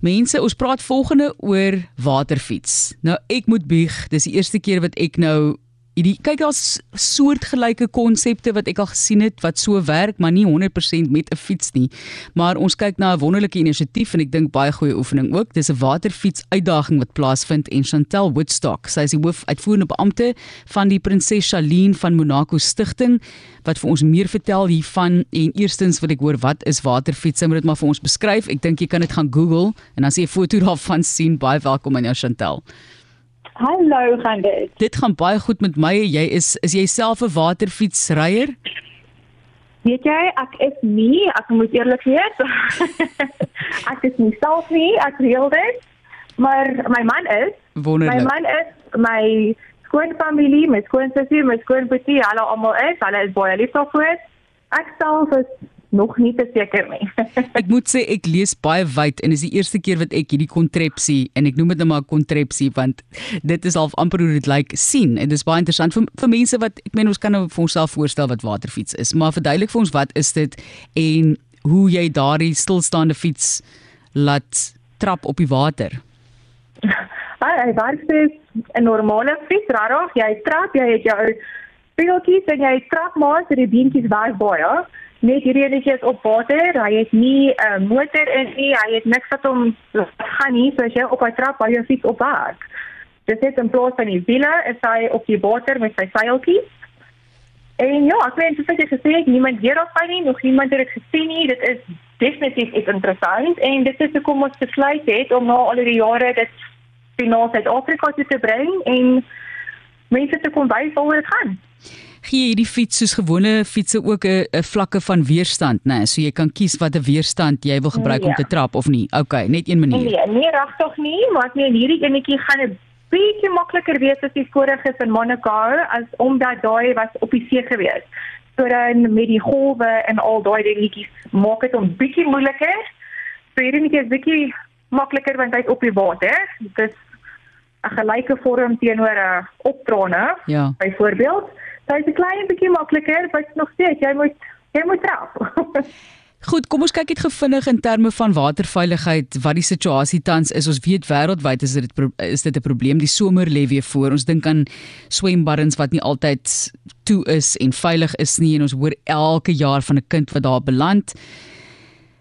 Mense, ons praat volgende oor waterfiets. Nou ek moet bieg, dis die eerste keer wat ek nou hierdie kyk daar's soortgelyke konsepte wat ek al gesien het wat so werk, maar nie 100% met 'n fiets nie. Maar ons kyk na 'n wonderlike inisiatief en ek dink baie goeie oefening ook. Dis 'n waterfiets uitdaging wat plaasvind en Chantel Woodstock, sy is die hoof uitvoerende beampte van die Prinses Charlene van Monaco Stichting wat vir ons meer vertel hiervan en eerstens wil ek hoor wat is waterfiets? Moet dit maar vir ons beskryf. Ek dink jy kan dit gaan Google en dan sien jy 'n foto daarvan sien. Baie welkom aan jou Chantel. Hallo, gaan dit? Dit gaan baie goed met my. Jy is is jy self 'n waterfietsryer? Weet jy, ek is nie, ek moet eerlik wees. ek is nie self nie, ek reël dit. Maar my man is. Wonderlik. My man is my skoonfamilie, my skoonsussie, my skoonboetie, hulle almal is, hulle is baie lief daarvoor. Ek self is nog nie te seker nie. ek moet sê ek lees baie wyd en is die eerste keer wat ek hierdie kontrepsie en ek noem dit nou maar kontrepsie want dit is half amper hoe dit lyk like, sien en dit is baie interessant vir, vir mense wat ek meen ons kan nou vir onsself voorstel wat waterfiets is, maar verduidelik vir ons wat is dit en hoe jy daardie stilstaande fiets laat trap op die water. Hy werk soos 'n normale fiets, rarig, jy trap, jy het jou pedeltjies en jy trap maar so die beentjies weg baie net hierdie enetjie is op water. Hy het nie 'n uh, motor in nie. Hy het niks wat hom gaan nie, so as jy op 'n trap by jou fiets op werk. Dis net 'n plaas van die wiele, is hy op die water met sy seiltjie. En ja, ek weet soos ek gesê het, niemand hier op nie, nog niemand het dit gesien nie. Dit is definitief iets interessant en dit is hoekom ons besluit het om na al die jare dit na Suid-Afrika te bring en mense te kom wys hoe dit gaan gee hierdie fiets soos gewone fietsse ook 'n 'n vlakke van weerstand, né? Nee, so jy kan kies watter weerstand jy wil gebruik nee. om te trap of nie. OK, net een manier. Nee, nee regtig nie, maar ek meen hierdie enetjie gaan 'n bietjie makliker wees as die vorige in Monaco as omdat daai was op die see gewees. So dan met die golwe en al daai dingetjies maak dit 'n bietjie moeiliker. So hierdie enetjie is bietjie makliker want hy's op die water. Dit is 'n gelyke vorm teenoor 'n optrane. Ja. Byvoorbeeld Dit is 'n klein bietjie makliker, maar nog steeds jy moet jy moet trap. Goed, kom ons kyk net gevinnig in terme van waterveiligheid wat die situasie tans is. Ons weet wêreldwyd is dit is dit 'n probleem. Die somer lê weer voor. Ons dink aan swembaddens wat nie altyd toe is en veilig is nie en ons hoor elke jaar van 'n kind wat daar beland.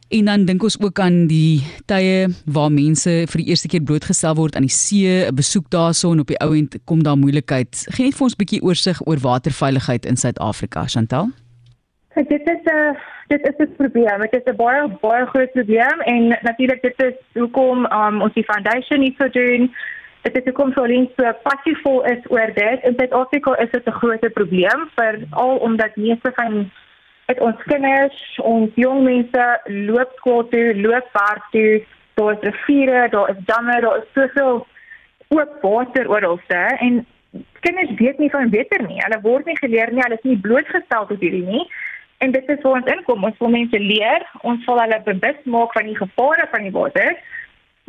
En dan dink ons ook aan die tye waar mense vir die eerste keer blootgestel word aan die see, 'n besoek daarson op die ou end kom daar moeilikheid. Geen net vir ons 'n bietjie oorsig oor waterveiligheid in Suid-Afrika, Chantal. Dit is 'n dit is 'n probleem. Dit is 'n baie baie groot probleem en natuurlik dit is hoekom um, ons die foundation iets so doen. Dit is hoekom links so passievol is oor dit. In Suid-Afrika is dit 'n groot probleem vir al omdat meeste van het ons kinders, ons jong mense loop skool toe, loop werk toe, daar is riviere, daar is damme, daar is soveel oop water oralste en kinders weet nie van water nie. Hulle word nie geleer nie, hulle is nie blootgestel tot hierdie nie. En dit is waar ons inkom. Ons wil mense leer, ons wil hulle bewus maak van die gevare van die water.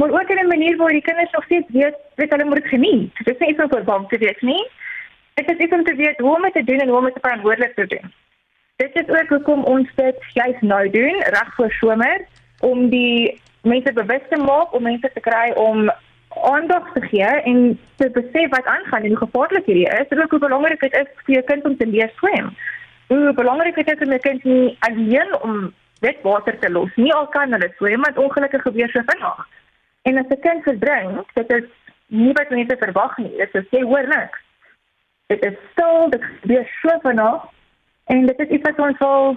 Maar ook in 'n manier waar die kinders nog steeds weet, weet hulle moet geniet. Dit is nie iets om bang te wees nie. Dit is iets om te weet hoe om dit te doen en hoe om dit verantwoordelik te doen dit is ook hoekom ons dit juist nou doen reg voor somer om die mense bewus te maak om mense te kry om aandag te gee en te besef wat aangaan en hoe gevaarlik hierdie is en ook hoe belangrik dit is vir jou kind om te leer swem. Hoe belangrik dit is om 'n kind nie alleen om wet water te los nie al kan hulle swem want ongelukkig gebeur so vinnig. En as 'n kind verdrink, dit is nie wat mense verwag nie. Dit is jy hoor niks. Dit is stil, dit gebeur so vinnig En dit is iets wat ons wil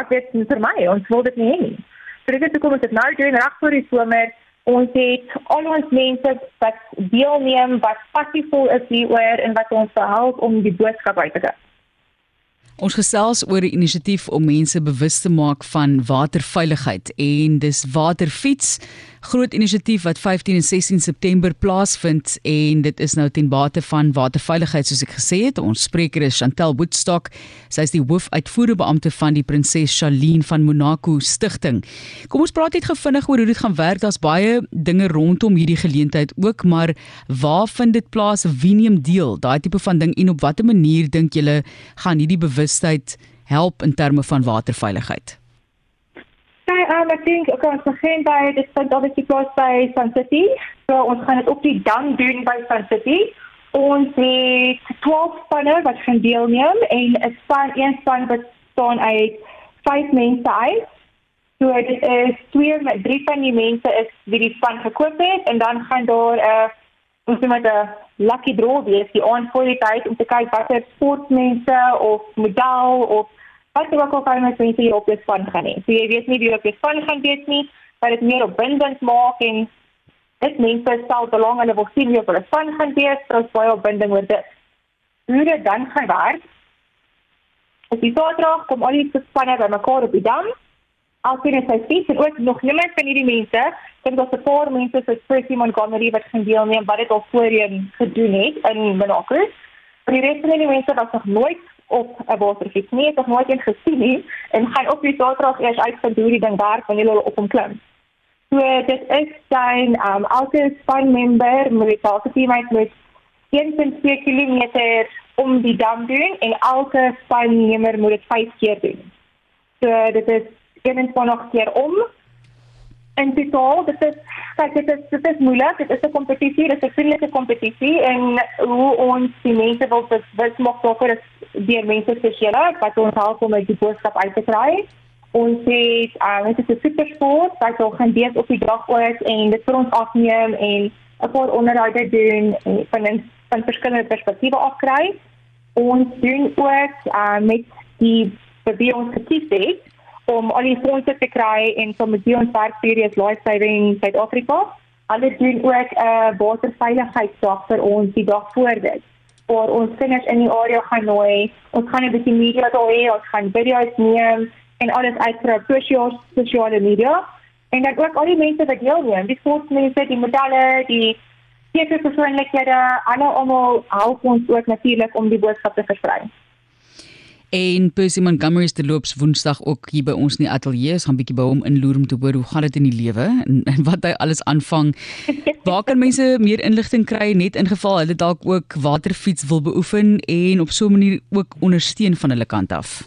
ek weet nie vir my, ons wil dit nie hê nie. So dit is hoekom ons dit nou doen reg voor die somer. Ons het al ons mense wat deelneem, wat passievol is hieroor en wat ons help om die boodskap uit te kry. Ons gesels oor 'n inisiatief om mense bewus te maak van waterveiligheid en dis Waterfiets groot inisiatief wat 15 en 16 September plaasvind en dit is nou ten bate van waterveiligheid soos ek gesê het. Ons spreker is Chantel Woodstock. Sy is die hoofuitvoerende beampte van die Prinses Charlene van Monaco Stichting. Kom ons praat net gefvinnig oor hoe dit gaan werk. Daar's baie dinge rondom hierdie geleentheid ook, maar waar vind dit plaas? Wie neem deel? Daai tipe van ding en op watter manier dink julle gaan hierdie bewustheid help in terme van waterveiligheid? Sy um, ek dink okay, ons begin by dit punt obviously close by Sun City. So ons gaan dit op die dam doen by Sun City. Ons het 12 spanne wat gaan deelneem en 'n span een span wat staan uit 5 mense uit. So dit is twee met drie van die mense is wie die span gekoop het en dan gaan daar 'n uh, ons moet met 'n lucky draw wees die aand voor die tyd om te kyk watter sportmense of model of wat ook al kan mense hier op die span gaan hê. So jy weet nie wie op die span gaan wees nie, maar dit meer opwindend maak en dit mense stel belang hulle wil sien wie op hulle span gaan wees, so baie opwinding oor dit. Hoe dit dan gaan werk. Op die Saterdag kom al die spanne bymekaar op die dam alkeen sy fiets en ook nog niemand van hierdie mense, dink daar's 'n paar mense soos Percy Montgomery wat gaan deelneem wat dit al voorheen gedoen het in Monaco. Maar die res van die mense was nog nooit op 'n waterfiets nie, het nog nooit eens gesien nie en gaan op die Saterdag eers uitvind hoe die ding werk wanneer hulle op hom klim. So dit is dan um elke span member moet elke teammate met 1.2 km om die dam doen en elke spannemer moet dit 5 keer doen. So dit is 21 keer om. En totaal, dit is kyk dit is dit is moeilik. Dit is 'n kompetisie, dit is 'n vriendelike kompetisie en hoe ons die mense wil bewus maak daarvoor is die mense spesiaal wat ons help om die boodskap uit te kry. Ons het uh dit is 'n super sport wat ons gaan dees op die dag ooit en dit vir ons afneem en 'n paar onderhoude doen van van verskillende perspektiewe afkry. Ons doen ook uh met die wie ons gekies het om al die fondse te kry en so met die ons werkseries Life Saving Suid-Afrika. Hulle doen ook 'n uh, waterveiligheidsdag vir ons die dag voor dit. Vir ons kinders in die area gaan nooi. Ons gaan 'n bietjie media daar hê, ons gaan video's neem en alles uitkry op sosiale media. En dan ook al die mense wat deelneem, die sportmense, die modelle, die seker persoonlikhede, alle almal help ons ook natuurlik om die boodskap te versprei en Percy Montgomery se loops Woensdag ook hier by ons in die ateljee. Ons gaan bietjie by hom inloer om te hoor hoe gaan dit in die lewe en, en wat hy alles aanvang. Waar kan mense meer inligting kry net in geval hulle dalk ook waterfiets wil beoefen en op so 'n manier ook ondersteun van hulle kant af?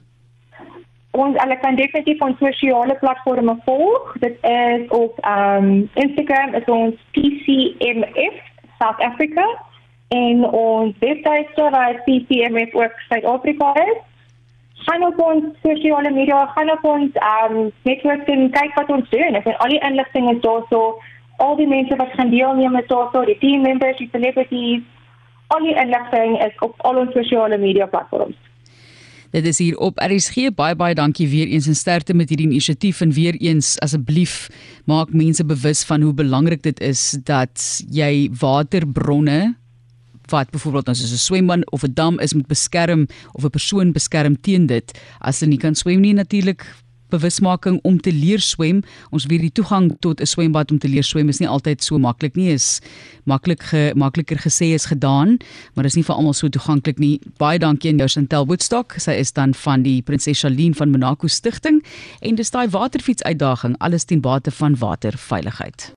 Ons hulle kan definitief ons sosiale platforms volg. Dit is op um Instagram is ons PCMF South Africa en ons webwerf is PCMF ook Suid-Afrika is gaan op ons sosiale media, gaan op ons um, netwerk en kyk wat ons doen. Ek het al die inligting is daar so. Al die mense wat gaan deelneem is daar so, die team members, die celebrities. Al die inligting is op al ons sosiale media platforms. Dit is hier op RSG. Baie baie dankie weer eens en sterkte met hierdie inisiatief en weer eens asseblief maak mense bewus van hoe belangrik dit is dat jy waterbronne wat byvoorbeeld nou soos 'n swembad of 'n dam is moet beskerm of 'n persoon beskerm teen dit as hulle nie kan swem nie natuurlik bewusmaking om te leer swem. Ons weet die toegang tot 'n swembad om te leer swem is nie altyd so maklik nie. Is maklik ge, makliker gesê as gedaan, maar dit is nie vir almal so toeganklik nie. Baie dankie aan jou Chantel Woodstock. Sy is dan van die Prinses Charlene van Monaco Stichting en dis daai waterfiets uitdaging alles ten bate van waterveiligheid.